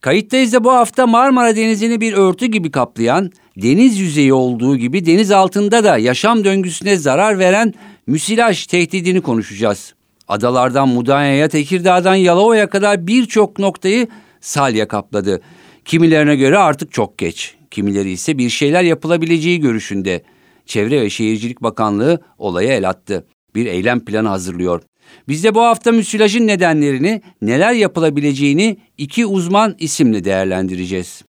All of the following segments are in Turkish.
Kayıttayız da bu hafta Marmara Denizi'ni bir örtü gibi kaplayan, deniz yüzeyi olduğu gibi deniz altında da yaşam döngüsüne zarar veren müsilaj tehdidini konuşacağız. Adalardan Mudanya'ya, Tekirdağ'dan Yalova'ya kadar birçok noktayı salya kapladı. Kimilerine göre artık çok geç. Kimileri ise bir şeyler yapılabileceği görüşünde. Çevre ve Şehircilik Bakanlığı olaya el attı. Bir eylem planı hazırlıyor. Biz de bu hafta müsilajın nedenlerini, neler yapılabileceğini iki uzman isimle değerlendireceğiz.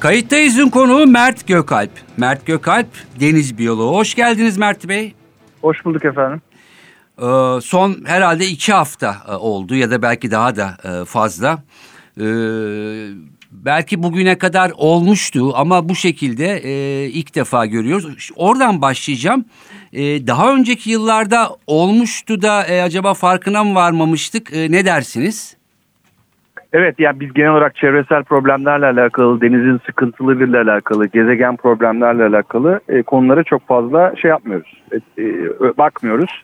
Kayıttayız'ın konuğu Mert Gökalp. Mert Gökalp, deniz biyoloğu. Hoş geldiniz Mert Bey. Hoş bulduk efendim. Ee, son herhalde iki hafta e, oldu ya da belki daha da e, fazla. Ee, belki bugüne kadar olmuştu ama bu şekilde e, ilk defa görüyoruz. Oradan başlayacağım. E, daha önceki yıllarda olmuştu da e, acaba farkına mı varmamıştık? E, ne dersiniz? Evet yani biz genel olarak çevresel problemlerle alakalı, denizin sıkıntılarıyla alakalı, gezegen problemlerle alakalı e, konulara çok fazla şey yapmıyoruz. E, e, bakmıyoruz.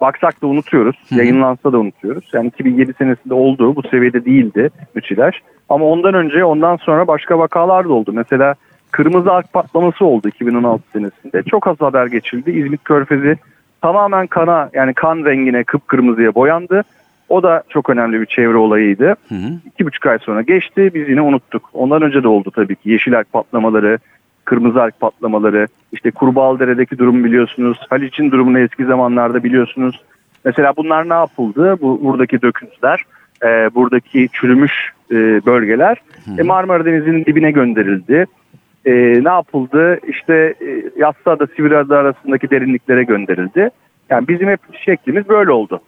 Baksak da unutuyoruz. Hı. Yayınlansa da unutuyoruz. Yani 2007 senesinde olduğu bu seviyede değildi müsilaj. Ama ondan önce ondan sonra başka vakalar da oldu. Mesela Kırmızı Ark patlaması oldu 2016 senesinde. Çok az haber geçildi. İzmit Körfezi tamamen kana yani kan rengine kıpkırmızıya boyandı. O da çok önemli bir çevre olayıydı. Hı hı. İki buçuk ay sonra geçti. Biz yine unuttuk. Ondan önce de oldu tabii ki. Yeşil Ark patlamaları, Kırmızı Ark patlamaları, işte Kurbağalıdere'deki durumu biliyorsunuz. Haliç'in durumunu eski zamanlarda biliyorsunuz. Mesela bunlar ne yapıldı? Bu buradaki döküntüler, e, buradaki çürümüş e, bölgeler e, Marmara Denizi'nin dibine gönderildi. E, ne yapıldı? İşte e, Yassıada Sivriada arasındaki derinliklere gönderildi. Yani bizim hep şeklimiz böyle oldu.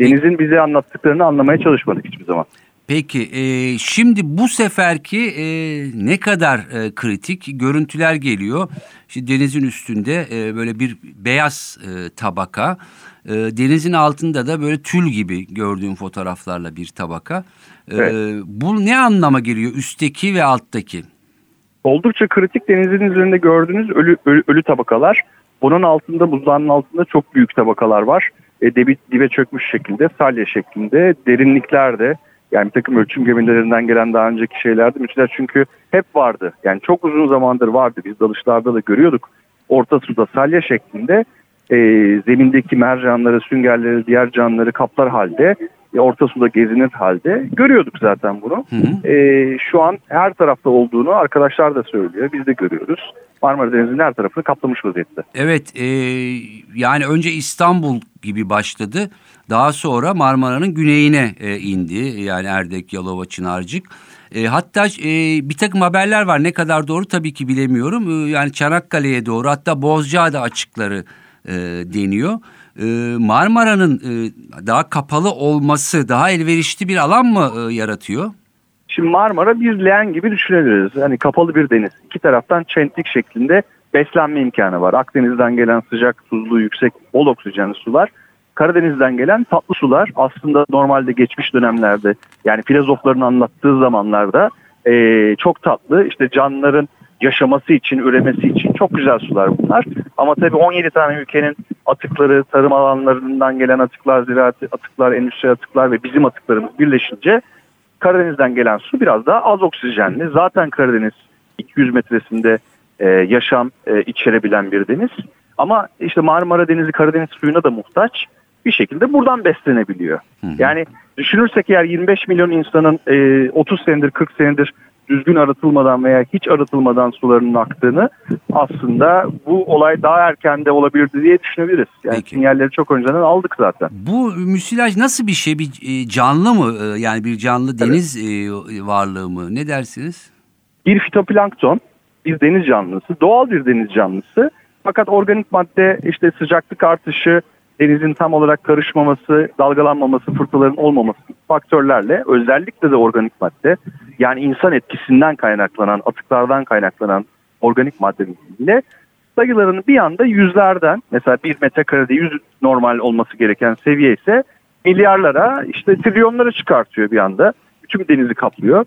Denizin bize anlattıklarını anlamaya çalışmadık hiçbir zaman. Peki e, şimdi bu seferki e, ne kadar e, kritik görüntüler geliyor. İşte denizin üstünde e, böyle bir beyaz e, tabaka, e, denizin altında da böyle tül gibi gördüğüm fotoğraflarla bir tabaka. E, evet. Bu ne anlama geliyor üstteki ve alttaki? Oldukça kritik denizin üzerinde gördüğünüz ölü, ölü, ölü tabakalar. Bunun altında buzlarının altında çok büyük tabakalar var. E, debi, dibe çökmüş şekilde, salya şeklinde, derinliklerde yani bir takım ölçüm gemilerinden gelen daha önceki şeylerdi. Müthiler çünkü hep vardı. Yani çok uzun zamandır vardı. Biz dalışlarda da görüyorduk. Orta suda salya şeklinde e, zemindeki mercanları, süngerleri, diğer canlıları kaplar halde orta suda gezinir halde görüyorduk zaten bunu. Hı hı. E, şu an her tarafta olduğunu arkadaşlar da söylüyor. Biz de görüyoruz. Marmara Denizi'nin her tarafını kaplamış vaziyette. Evet e, yani önce İstanbul gibi başladı. Daha sonra Marmara'nın güneyine e, indi. Yani Erdek, Yalova, Çınarcık. E, hatta e, bir takım haberler var. Ne kadar doğru tabii ki bilemiyorum. E, yani Çanakkale'ye doğru hatta Bozcaada açıkları e, deniyor. E, Marmara'nın e, daha kapalı olması daha elverişli bir alan mı e, yaratıyor? Şimdi Marmara bir leğen gibi düşünebiliriz. Yani kapalı bir deniz. İki taraftan çentlik şeklinde beslenme imkanı var. Akdeniz'den gelen sıcak, tuzlu, yüksek, bol oksijenli sular. Karadeniz'den gelen tatlı sular aslında normalde geçmiş dönemlerde yani filozofların anlattığı zamanlarda e, çok tatlı işte canlıların yaşaması için, üremesi için çok güzel sular bunlar. Ama tabii 17 tane ülkenin atıkları, tarım alanlarından gelen atıklar, ziraat atıklar, endüstri atıklar ve bizim atıklarımız birleşince Karadeniz'den gelen su biraz daha az oksijenli. Zaten Karadeniz 200 metresinde e, yaşam e, içerebilen bir deniz. Ama işte Marmara Denizi Karadeniz suyuna da muhtaç bir şekilde buradan beslenebiliyor. Hı hı. Yani düşünürsek eğer 25 milyon insanın e, 30 senedir 40 senedir düzgün arıtılmadan veya hiç arıtılmadan sularının aktığını aslında bu olay daha erken de olabilirdi diye düşünebiliriz. Yani Peki. sinyalleri çok önceden aldık zaten. Bu müsilaj nasıl bir şey? Bir e, canlı mı? E, yani bir canlı deniz evet. varlığı mı? Ne dersiniz? Bir fitoplankton, bir deniz canlısı, doğal bir deniz canlısı. Fakat organik madde işte sıcaklık artışı, denizin tam olarak karışmaması, dalgalanmaması, fırtınaların olmaması faktörlerle özellikle de organik madde yani insan etkisinden kaynaklanan, atıklardan kaynaklanan organik maddenin bile sayılarını bir anda yüzlerden mesela bir metrekarede yüz normal olması gereken seviye ise milyarlara işte trilyonlara çıkartıyor bir anda. Bütün denizi kaplıyor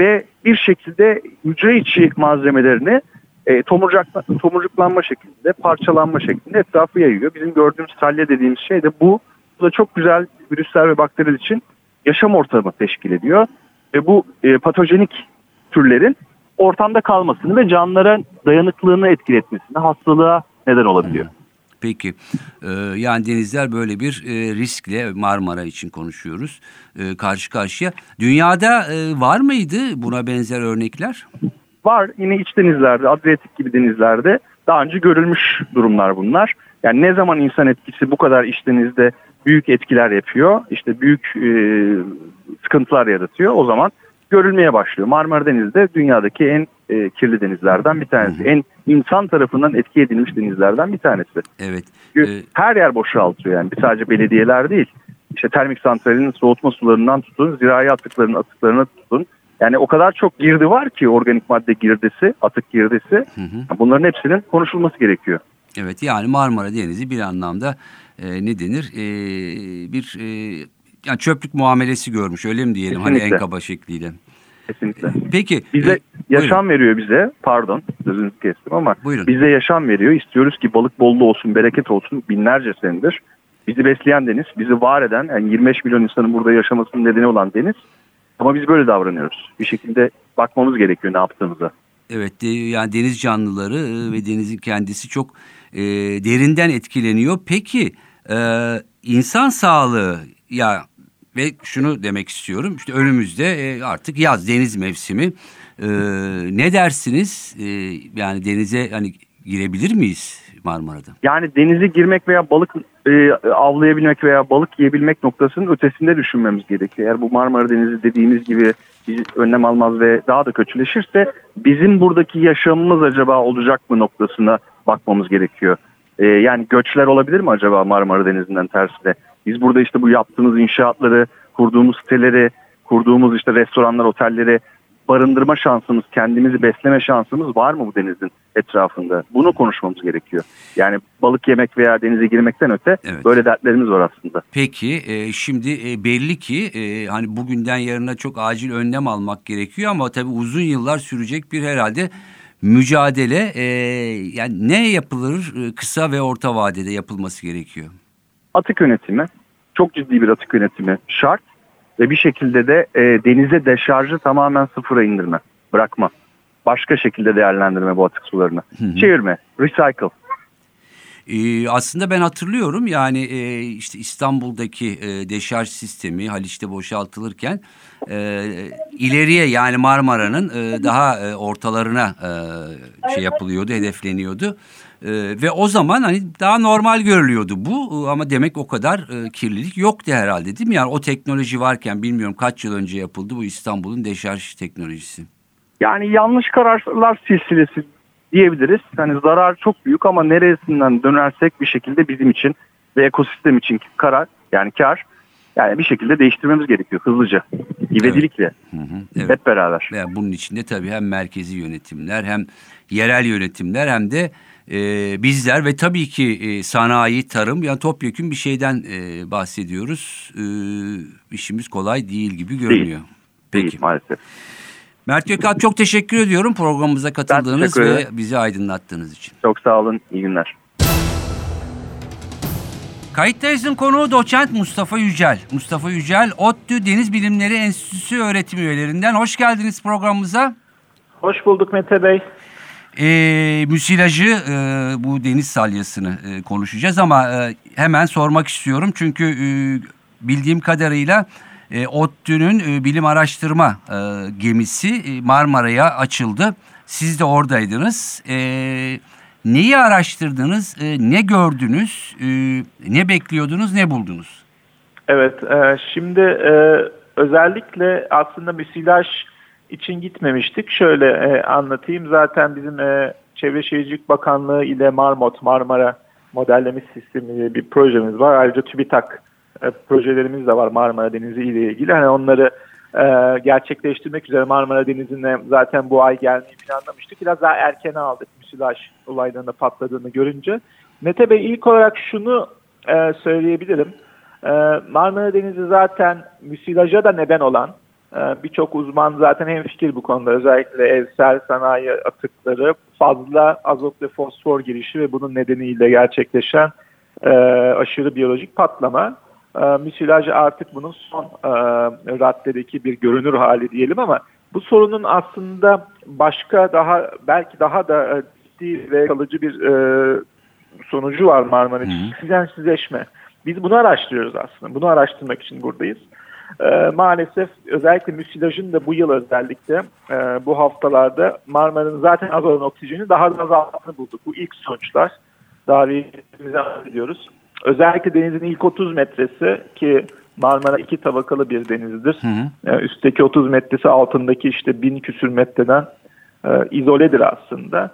ve bir şekilde hücre içi malzemelerini e, tomurcakla, tomurcuklanma şeklinde, parçalanma şeklinde etrafı yayıyor. Bizim gördüğümüz salya dediğimiz şey de bu. Bu da çok güzel virüsler ve bakteriler için yaşam ortamı teşkil ediyor. Ve bu e, patojenik türlerin ortamda kalmasını ve canlılara dayanıklılığını etkiletmesini, hastalığa neden olabiliyor. Peki ee, yani denizler böyle bir e, riskle Marmara için konuşuyoruz e, karşı karşıya. Dünyada e, var mıydı buna benzer örnekler? Var yine iç denizlerde, Adriyatik gibi denizlerde daha önce görülmüş durumlar bunlar. Yani ne zaman insan etkisi bu kadar iç denizde büyük etkiler yapıyor, işte büyük e, sıkıntılar yaratıyor o zaman görülmeye başlıyor. Marmara Denizi de dünyadaki en e, kirli denizlerden bir tanesi. En insan tarafından etki edilmiş denizlerden bir tanesi. Evet. Çünkü Ee, her yer boşaltıyor yani sadece belediyeler değil. İşte termik santralinin soğutma sularından tutun, zirai atıkların atıklarına tutun. Yani o kadar çok girdi var ki organik madde girdisi, atık girdisi. Hı hı. Bunların hepsinin konuşulması gerekiyor. Evet yani Marmara Denizi bir anlamda e, ne denir e, bir e, yani çöplük muamelesi görmüş öyle mi diyelim hani Kesinlikle. en kaba şekliyle. Kesinlikle. Peki. Bize e, yaşam veriyor bize. Pardon sözünüzü kestim ama Buyurun. bize yaşam veriyor. İstiyoruz ki balık bollu olsun, bereket olsun binlerce senedir. Bizi besleyen deniz, bizi var eden yani 25 milyon insanın burada yaşamasının nedeni olan deniz. Ama biz böyle davranıyoruz. Bir şekilde bakmamız gerekiyor ne yaptığımıza. Evet yani deniz canlıları e, ve denizin kendisi çok e, derinden etkileniyor. Peki e, insan sağlığı ya ve şunu demek istiyorum işte önümüzde e, artık yaz deniz mevsimi E, ne dersiniz E, yani denize hani girebilir miyiz Marmara'da? Yani denize girmek veya balık e, avlayabilmek veya balık yiyebilmek noktasının ötesinde düşünmemiz gerekiyor. Eğer bu Marmara Denizi dediğimiz gibi bir önlem almaz ve daha da kötüleşirse bizim buradaki yaşamımız acaba olacak mı noktasına bakmamız gerekiyor. E, yani göçler olabilir mi acaba Marmara Denizi'nden tersine? Biz burada işte bu yaptığımız inşaatları, kurduğumuz siteleri, kurduğumuz işte restoranlar, otelleri barındırma şansımız, kendimizi besleme şansımız var mı bu denizin etrafında? Bunu konuşmamız gerekiyor. Yani balık yemek veya denize girmekten öte Evet. böyle dertlerimiz var aslında. Peki e, şimdi e, belli ki e, hani bugünden yarına çok acil önlem almak gerekiyor ama tabii uzun yıllar sürecek bir herhalde mücadele e, yani ne yapılır e, kısa ve orta vadede yapılması gerekiyor. Atık yönetimi, çok ciddi bir atık yönetimi şart ve bir şekilde de e, denize deşarjı tamamen sıfıra indirme, bırakma. Başka şekilde değerlendirme bu atık sularını. Çevirme, recycle. Ee, aslında ben hatırlıyorum yani e, işte İstanbul'daki e, deşarj sistemi Haliç'te boşaltılırken e, ileriye yani Marmara'nın e, daha e, ortalarına e, şey yapılıyordu, hedefleniyordu. E, ve o zaman hani daha normal görülüyordu bu E, ama demek o kadar e, kirlilik yoktu herhalde değil mi? Yani o teknoloji varken bilmiyorum kaç yıl önce yapıldı bu İstanbul'un deşarj teknolojisi. Yani yanlış kararlar silsilesi diyebiliriz. Yani zarar çok büyük ama neresinden dönersek bir şekilde bizim için ve ekosistem için karar yani kar yani bir şekilde değiştirmemiz gerekiyor hızlıca. İvedilikle Hı hı, evet. hep beraber. Ve bunun içinde tabii hem merkezi yönetimler hem yerel yönetimler hem de e, bizler ve tabii ki e, sanayi, tarım yani topyekun bir şeyden e, bahsediyoruz. E, işimiz kolay değil gibi görünüyor. Peki. Değil maalesef. Mert Gökalp çok teşekkür ediyorum programımıza katıldığınız ve bizi aydınlattığınız için. Çok sağ olun. İyi günler. Kayıttayız'ın konuğu doçent Mustafa Yücel. Mustafa Yücel, ODTÜ Deniz Bilimleri Enstitüsü öğretim üyelerinden. Hoş geldiniz programımıza. Hoş bulduk Mete Bey. E, müsilajı e, bu deniz salyasını e, konuşacağız ama e, hemen sormak istiyorum. Çünkü e, bildiğim kadarıyla e, ODTÜ'nün e, bilim araştırma e, gemisi e, Marmara'ya açıldı. Siz de oradaydınız. E, neyi araştırdınız, e, ne gördünüz, e, ne bekliyordunuz, ne buldunuz? Evet, e, şimdi e, özellikle aslında müsilaj için gitmemiştik. Şöyle e, anlatayım. Zaten bizim e, Çevre Şehircilik Bakanlığı ile Marmot, Marmara Modelleme Sistemi diye bir projemiz var. Ayrıca TÜBİTAK e, projelerimiz de var Marmara Denizi ile ilgili. Hani onları e, gerçekleştirmek üzere Marmara Denizi'ne zaten bu ay gelmeyi planlamıştık. Biraz daha erkene aldık müsilaj olaylarında patladığını görünce. Mete Bey ilk olarak şunu e, söyleyebilirim. E, Marmara Denizi zaten müsilaja da neden olan birçok uzman zaten hem fikir bu konuda özellikle evsel sanayi atıkları fazla azot ve fosfor girişi ve bunun nedeniyle gerçekleşen e, aşırı biyolojik patlama. E, müsilaj artık bunun son e, raddedeki bir görünür hali diyelim ama bu sorunun aslında başka daha belki daha da e, ciddi ve kalıcı bir sonucu var Marmara için. Oksijensizleşme. Biz bunu araştırıyoruz aslında. Bunu araştırmak için buradayız. E, maalesef özellikle müsilajın da bu yıl özellikle e, bu haftalarda Marmara'nın zaten az olan oksijeni daha da azalttığını bulduk. Bu ilk sonuçlar. Davetimize ediyoruz. Özellikle denizin ilk 30 metresi ki Marmara iki tabakalı bir denizdir. Hı hı. E, üstteki 30 metresi altındaki işte bin küsür metreden e, izoledir aslında.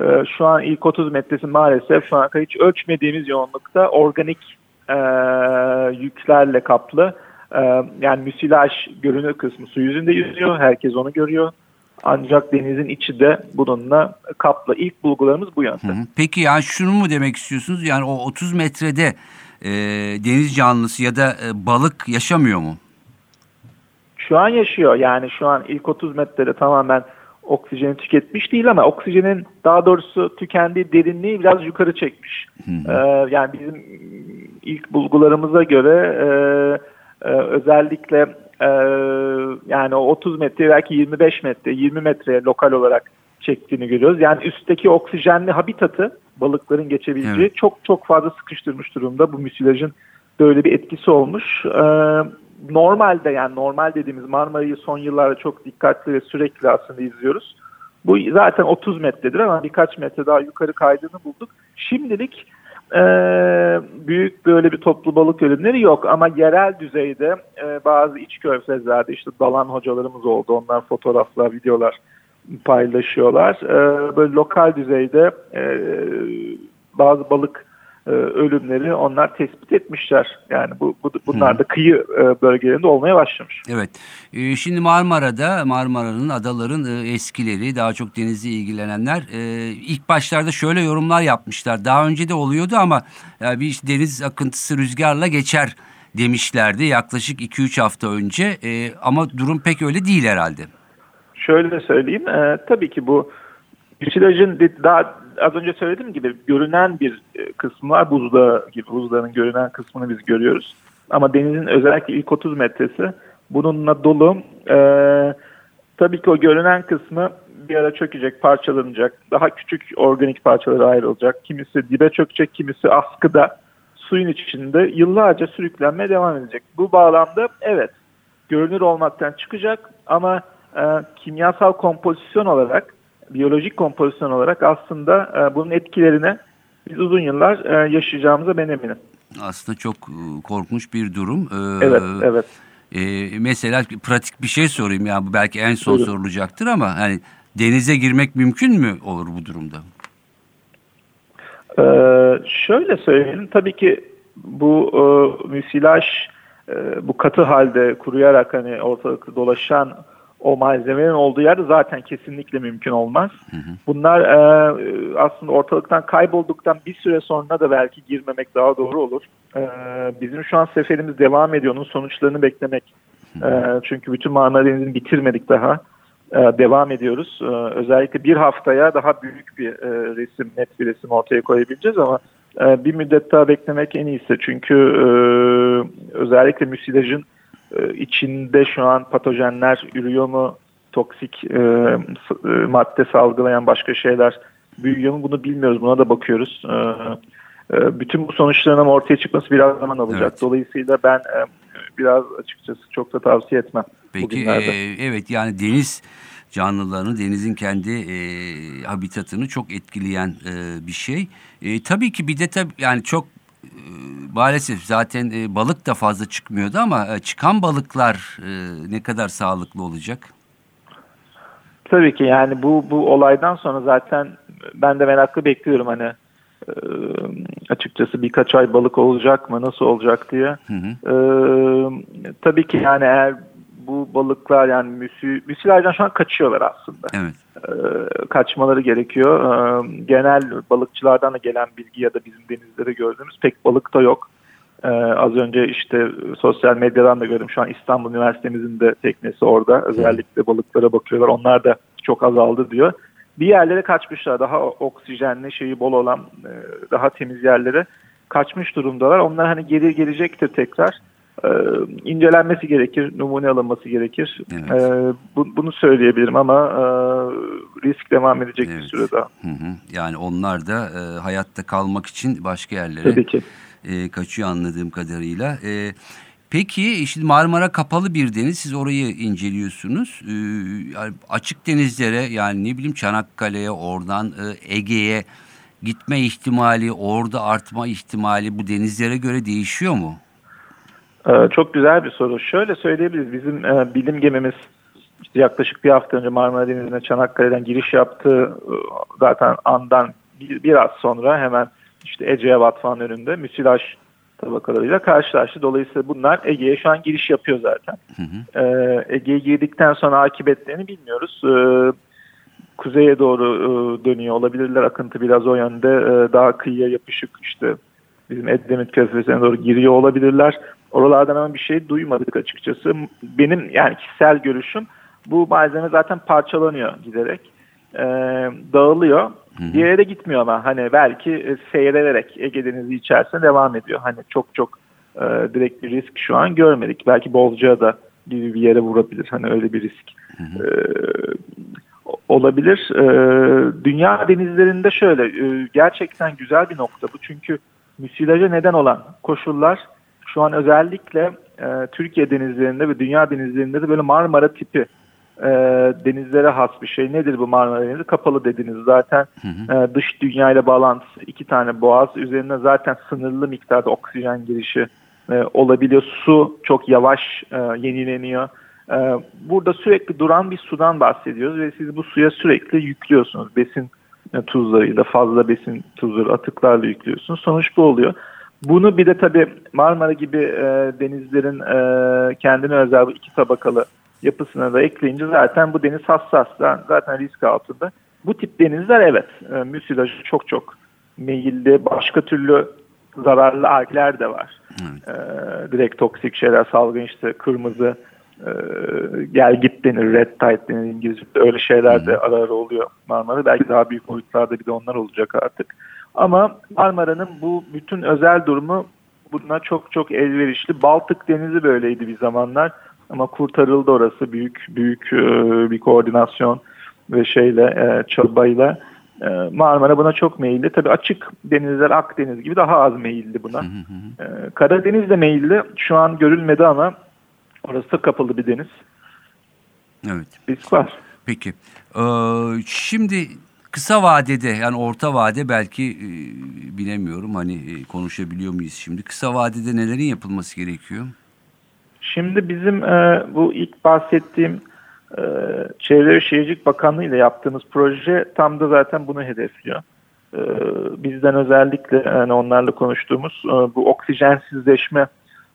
E, şu an ilk 30 metresi maalesef şu an hiç ölçmediğimiz yoğunlukta organik e, yüklerle kaplı. E, yani müsilaj görünür kısmı su yüzünde yüzüyor. Herkes onu görüyor. Ancak denizin içi de bununla kaplı. İlk bulgularımız bu yönde. Peki yani şunu mu demek istiyorsunuz? Yani o 30 metrede e, deniz canlısı ya da e, balık yaşamıyor mu? Şu an yaşıyor. Yani şu an ilk 30 metrede tamamen oksijeni tüketmiş değil ama oksijenin daha doğrusu tükendiği derinliği biraz yukarı çekmiş. Ee, yani bizim ilk bulgularımıza göre e, e, özellikle e, yani o 30 metre belki 25 metre 20 metre lokal olarak çektiğini görüyoruz. Yani üstteki oksijenli habitatı balıkların geçebileceği evet. çok çok fazla sıkıştırmış durumda. Bu müsilajın böyle bir etkisi olmuş. Ee, normalde yani normal dediğimiz Marmara'yı son yıllarda çok dikkatli ve sürekli aslında izliyoruz. Bu zaten 30 metredir ama birkaç metre daha yukarı kaydığını bulduk. Şimdilik e, büyük böyle bir toplu balık ölümleri yok ama yerel düzeyde e, bazı iç körfezlerde işte dalan hocalarımız oldu. Onlar fotoğraflar, videolar paylaşıyorlar. E, böyle lokal düzeyde e, bazı balık e, ölümleri onlar tespit etmişler. Yani bu, bu bunlar da kıyı e, bölgelerinde olmaya başlamış. Evet. E, şimdi Marmara'da Marmara'nın adaların e, eskileri daha çok denizle ilgilenenler e, ilk başlarda şöyle yorumlar yapmışlar. Daha önce de oluyordu ama bir deniz akıntısı rüzgarla geçer demişlerdi yaklaşık 2-3 hafta önce. E, ama durum pek öyle değil herhalde. Şöyle söyleyeyim. E, tabii ki bu müsilajın daha az önce söylediğim gibi görünen bir e, kısmı var. Buzdağı gibi buzdağının görünen kısmını biz görüyoruz. Ama denizin özellikle ilk 30 metresi bununla dolu. Ee, tabii ki o görünen kısmı bir ara çökecek, parçalanacak. Daha küçük organik parçalara ayrılacak. Kimisi dibe çökecek, kimisi askıda suyun içinde yıllarca sürüklenmeye devam edecek. Bu bağlamda evet görünür olmaktan çıkacak ama e, kimyasal kompozisyon olarak biyolojik kompozisyon olarak aslında e, bunun etkilerine biz uzun yıllar e, yaşayacağımıza ben eminim. Aslında çok e, korkunç bir durum. Ee, evet, evet. E, mesela pratik bir şey sorayım ya bu belki en son Buyurun. sorulacaktır ama hani denize girmek mümkün mü olur bu durumda? Ee, şöyle söyleyelim tabii ki bu e, müsilaj e, bu katı halde kuruyarak hani ortalıkta dolaşan o malzemenin olduğu yerde zaten kesinlikle mümkün olmaz. Hı hı. Bunlar e, aslında ortalıktan kaybolduktan bir süre sonra da belki girmemek daha doğru olur. E, bizim şu an seferimiz devam ediyor. Onun sonuçlarını beklemek. E, çünkü bütün Denizi'ni bitirmedik daha. E, devam ediyoruz. E, özellikle bir haftaya daha büyük bir e, resim, net bir resim ortaya koyabileceğiz ama e, bir müddet daha beklemek en iyisi. Çünkü e, özellikle müsilajın e, içinde şu an patojenler ürüyor mu, toksik e, e, madde salgılayan başka şeyler büyüyor mu bunu bilmiyoruz. Buna da bakıyoruz. E, e, bütün bu sonuçların ama ortaya çıkması biraz zaman alacak. Evet. Dolayısıyla ben e, biraz açıkçası çok da tavsiye etmem. Peki e, evet yani deniz canlılarını denizin kendi e, habitatını çok etkileyen e, bir şey. E, tabii ki bir de tabii yani çok maalesef zaten e, balık da fazla çıkmıyordu ama e, çıkan balıklar e, ne kadar sağlıklı olacak? Tabii ki yani bu bu olaydan sonra zaten ben de meraklı bekliyorum hani e, açıkçası birkaç ay balık olacak mı nasıl olacak diye. Hı hı. E, tabii ki yani eğer bu balıklar yani müsü, müsilajdan şu an kaçıyorlar aslında. Evet. Ee, kaçmaları gerekiyor. Ee, genel balıkçılardan da gelen bilgi ya da bizim denizlere gördüğümüz pek balık da yok. Ee, az önce işte sosyal medyadan da gördüm. Şu an İstanbul Üniversitemizin de teknesi orada. Özellikle balıklara bakıyorlar. Onlar da çok azaldı diyor. Bir yerlere kaçmışlar. Daha oksijenli şeyi bol olan e, daha temiz yerlere kaçmış durumdalar. Onlar hani geri gelecektir tekrar. Ee, incelenmesi gerekir, numune alınması gerekir. Evet. Ee, bu, bunu söyleyebilirim ama e, risk devam edecek Evet. bir süre daha. Hı hı. Yani onlar da e, hayatta kalmak için başka yerlere Tabii ki. e, kaçıyor anladığım kadarıyla. E, peki şimdi Marmara kapalı bir deniz. Siz orayı inceliyorsunuz. E, yani açık denizlere yani ne bileyim Çanakkale'ye oradan e, Ege'ye gitme ihtimali, orada artma ihtimali bu denizlere göre değişiyor mu? Ee, çok güzel bir soru. Şöyle söyleyebiliriz. Bizim e, bilim gemimiz işte yaklaşık bir hafta önce Marmara Denizi'ne Çanakkale'den giriş yaptı. Ee, Zaten andan bir, biraz sonra hemen işte Ece'ye Vatfan önünde müsilaj tabakalarıyla karşılaştı. Dolayısıyla bunlar Ege'ye şu an giriş yapıyor zaten. Hı hı. Ee, Ege'ye girdikten sonra akıbetlerini bilmiyoruz. Ee, kuzeye doğru e, dönüyor olabilirler. Akıntı biraz o yönde. Ee, daha kıyıya yapışık işte bizim Edremit Körfezi'ne doğru giriyor olabilirler. Oralardan ama bir şey duymadık açıkçası. Benim yani kişisel görüşüm bu malzeme zaten parçalanıyor giderek. Ee, dağılıyor. Bir yere de gitmiyor ama hani belki e, seyrederek Ege Denizi içerisinde devam ediyor. Hani çok çok e, direkt bir risk şu an görmedik. Belki Bozcaada da gibi bir yere vurabilir. Hani öyle bir risk e, olabilir. E, dünya denizlerinde şöyle e, gerçekten güzel bir nokta bu. Çünkü müsilaja neden olan koşullar şu an özellikle e, Türkiye denizlerinde ve dünya denizlerinde de böyle Marmara tipi e, denizlere has bir şey. Nedir bu Marmara Denizi? Kapalı dediniz zaten. E, dış dünya ile bağlantısı iki tane boğaz. Üzerinde zaten sınırlı miktarda oksijen girişi e, olabiliyor. Su çok yavaş e, yenileniyor. E, burada sürekli duran bir sudan bahsediyoruz ve siz bu suya sürekli yüklüyorsunuz. Besin e, tuzlarıyla fazla besin tuzları atıklarla yüklüyorsunuz. Sonuç bu oluyor. Bunu bir de tabii Marmara gibi e, denizlerin e, kendine özel bu iki tabakalı yapısına da ekleyince zaten bu deniz hassas. Zaten risk altında. Bu tip denizler evet e, müsilajı çok çok meyilli. Başka türlü zararlı algler de var. E, direkt toksik şeyler salgın işte kırmızı e, gel git denir, red tide denir İngilizce'de. Öyle şeyler de ara ara oluyor Marmara. Belki daha büyük boyutlarda bir de onlar olacak artık. Ama Marmara'nın bu bütün özel durumu buna çok çok elverişli. Baltık Denizi böyleydi bir zamanlar ama kurtarıldı orası büyük büyük e, bir koordinasyon ve şeyle e, çabayla. E, Marmara buna çok meyilli. Tabii açık denizler Akdeniz gibi daha az meyilli buna. Karadeniz de meyilli. Şu an görülmedi ama orası da kapalı bir deniz. Evet. Risk var. Peki. Ee, şimdi kısa vadede yani orta vade belki e, bilemiyorum hani e, konuşabiliyor muyuz şimdi. Kısa vadede nelerin yapılması gerekiyor? Şimdi bizim e, bu ilk bahsettiğim e, Çevre ve Şehircilik Bakanlığı ile yaptığımız proje tam da zaten bunu hedefliyor. E, bizden özellikle yani onlarla konuştuğumuz e, bu oksijensizleşme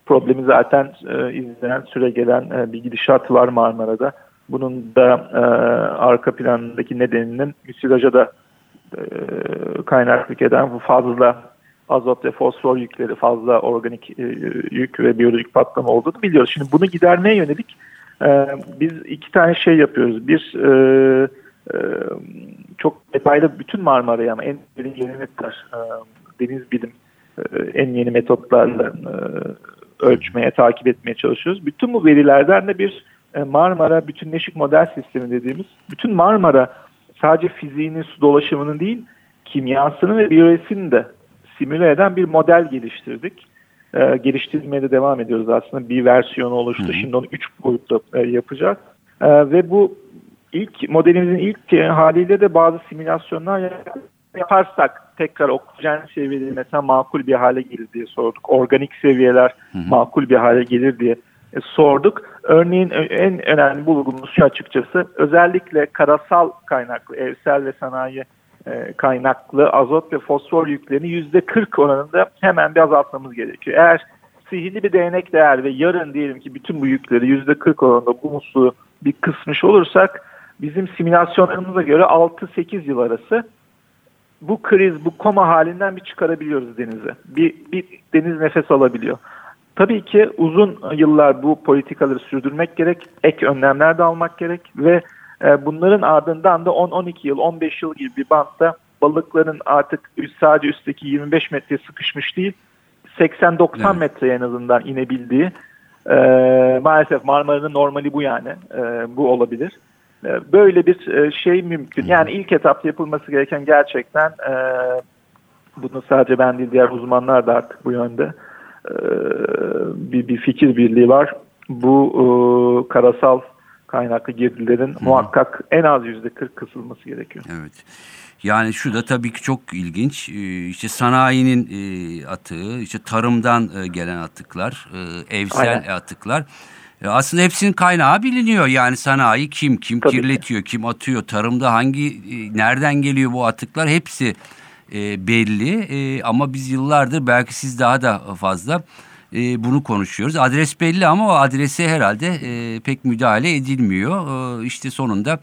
problemi zaten e, izlenen süre gelen e, bir gidişat var Marmara'da. Bunun da e, arka planındaki nedeninin müsilaja da e, kaynaklık eden bu fazla azot ve fosfor yükleri fazla organik e, yük ve biyolojik patlama olduğunu biliyoruz. Şimdi bunu gidermeye yönelik e, biz iki tane şey yapıyoruz. Bir e, e, çok detaylı bütün Marmara'yı ama en derin yeni metotlar, e, deniz bilim e, en yeni metotlarla e, ölçmeye, takip etmeye çalışıyoruz. Bütün bu verilerden de bir Marmara bütünleşik model sistemi dediğimiz, bütün Marmara sadece fiziğinin, su dolaşımının değil, kimyasını ve biyolojisini de simüle eden bir model geliştirdik. E, geliştirmeye de devam ediyoruz aslında. Bir versiyonu oluştu. Hı hı. Şimdi onu üç boyutla e, yapacağız. E, ve bu ilk modelimizin ilk e, haliyle de bazı simülasyonlar yap- yaparsak tekrar oksijen seviyeleri mesela makul bir hale gelir diye sorduk. Organik seviyeler makul bir hale gelir diye e, sorduk. Örneğin ö- en önemli bulgumuz şu açıkçası özellikle karasal kaynaklı evsel ve sanayi e, kaynaklı azot ve fosfor yüklerini yüzde 40 oranında hemen bir azaltmamız gerekiyor. Eğer sihirli bir değnek değer ve yarın diyelim ki bütün bu yükleri %40 oranında bu musluğu bir kısmış olursak bizim simülasyonlarımıza göre 6-8 yıl arası bu kriz, bu koma halinden bir çıkarabiliyoruz denize. Bir, bir deniz nefes alabiliyor. Tabii ki uzun yıllar bu politikaları sürdürmek gerek, ek önlemler de almak gerek ve e, bunların ardından da 10-12 yıl, 15 yıl gibi bir bantta balıkların artık sadece üstteki 25 metreye sıkışmış değil, 80-90 Evet. metreye en azından inebildiği e, maalesef Marmara'nın normali bu yani. E, bu olabilir. E, böyle bir şey mümkün. Yani ilk etapta yapılması gereken gerçekten e, bunu sadece ben değil diğer uzmanlar da artık bu yönde e, bir, bir fikir birliği var. Bu e, karasal kaynaklı girdilerin muhakkak en az yüzde 40 kısılması gerekiyor. Evet. Yani şu da tabii ki çok ilginç. Ee, İşte sanayinin e, atığı, işte tarımdan e, gelen atıklar, e, evsel Aynen. atıklar. Aslında hepsinin kaynağı biliniyor. Yani sanayi kim, kim Tabii ki. kirletiyor, kim atıyor, tarımda hangi, nereden geliyor bu atıklar hepsi e, belli. E, Ama biz yıllardır belki siz daha da fazla e, bunu konuşuyoruz. Adres belli ama o adrese herhalde e, pek müdahale edilmiyor. E, İşte sonunda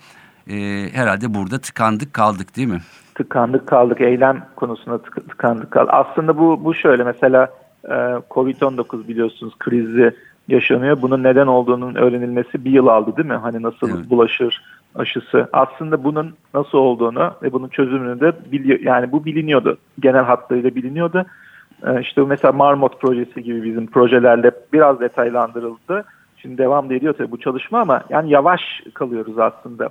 e, herhalde burada tıkandık kaldık değil mi? tıkandık kaldık eylem konusunda tık- tıkandık kaldık. Aslında bu bu şöyle mesela e, Covid-19 biliyorsunuz krizi yaşanıyor. Bunun neden olduğunun öğrenilmesi bir yıl aldı değil mi? Hani nasıl Evet. bulaşır aşısı. Aslında bunun nasıl olduğunu ve bunun çözümünü de biliyor. Yani bu biliniyordu. Genel hatlarıyla biliniyordu. E, işte mesela Marmot projesi gibi bizim projelerle biraz detaylandırıldı. Şimdi devam da ediyor tabii bu çalışma ama yani yavaş kalıyoruz aslında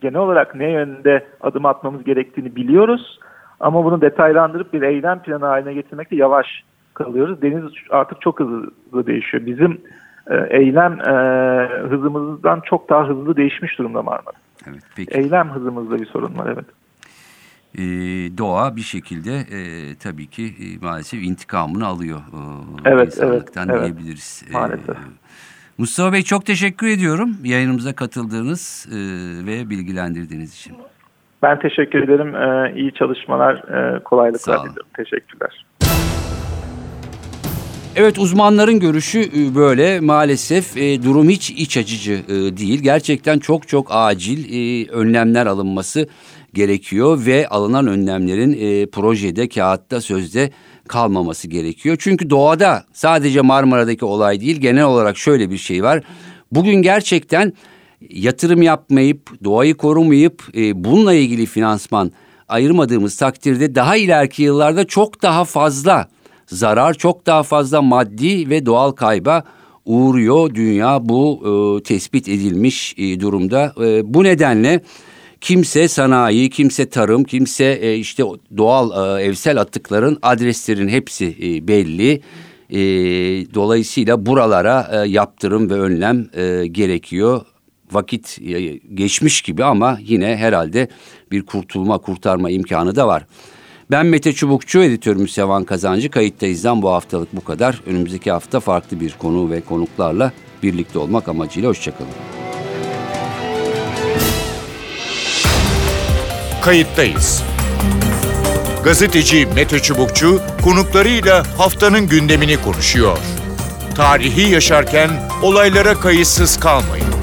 genel olarak ne yönde adım atmamız gerektiğini biliyoruz. Ama bunu detaylandırıp bir eylem planı haline getirmekte yavaş kalıyoruz. Deniz artık çok hızlı değişiyor. Bizim e, eylem e, hızımızdan çok daha hızlı değişmiş durumda Marmara. Evet peki. Eylem hızımızda bir sorun var evet. Ee, doğa bir şekilde e, tabii ki e, maalesef intikamını alıyor. e, Evet, insanlıktan evet, evet. diyebiliriz. Ee, Maalesef. Mustafa Bey çok teşekkür ediyorum yayınımıza katıldığınız e, ve bilgilendirdiğiniz için. Ben teşekkür ederim. E, iyi çalışmalar, e, kolaylıklar diliyorum. Teşekkürler. Evet uzmanların görüşü e, böyle maalesef e, durum hiç iç açıcı e, değil. Gerçekten çok çok acil e, önlemler alınması gerekiyor ve alınan önlemlerin e, projede, kağıtta, sözde kalmaması gerekiyor. Çünkü doğada sadece Marmara'daki olay değil genel olarak şöyle bir şey var. Bugün gerçekten yatırım yapmayıp, doğayı korumayıp e, bununla ilgili finansman ayırmadığımız takdirde daha ileriki yıllarda çok daha fazla zarar, çok daha fazla maddi ve doğal kayba uğruyor dünya bu e, tespit edilmiş e, durumda. E, bu nedenle kimse sanayi, kimse tarım, kimse e, işte doğal e, evsel atıkların adreslerin hepsi e, belli. E, dolayısıyla buralara e, yaptırım ve önlem e, gerekiyor vakit e, geçmiş gibi ama yine herhalde bir kurtulma, kurtarma imkanı da var. Ben Mete Çubukçu, editörümüz Sevan Kazancı. Kayıttayız'dan bu haftalık bu kadar. Önümüzdeki hafta farklı bir konu ve konuklarla birlikte olmak amacıyla hoşçakalın. Kayıttayız. Gazeteci Mete Çubukçu konuklarıyla haftanın gündemini konuşuyor. Tarihi yaşarken olaylara kayıtsız kalmayın.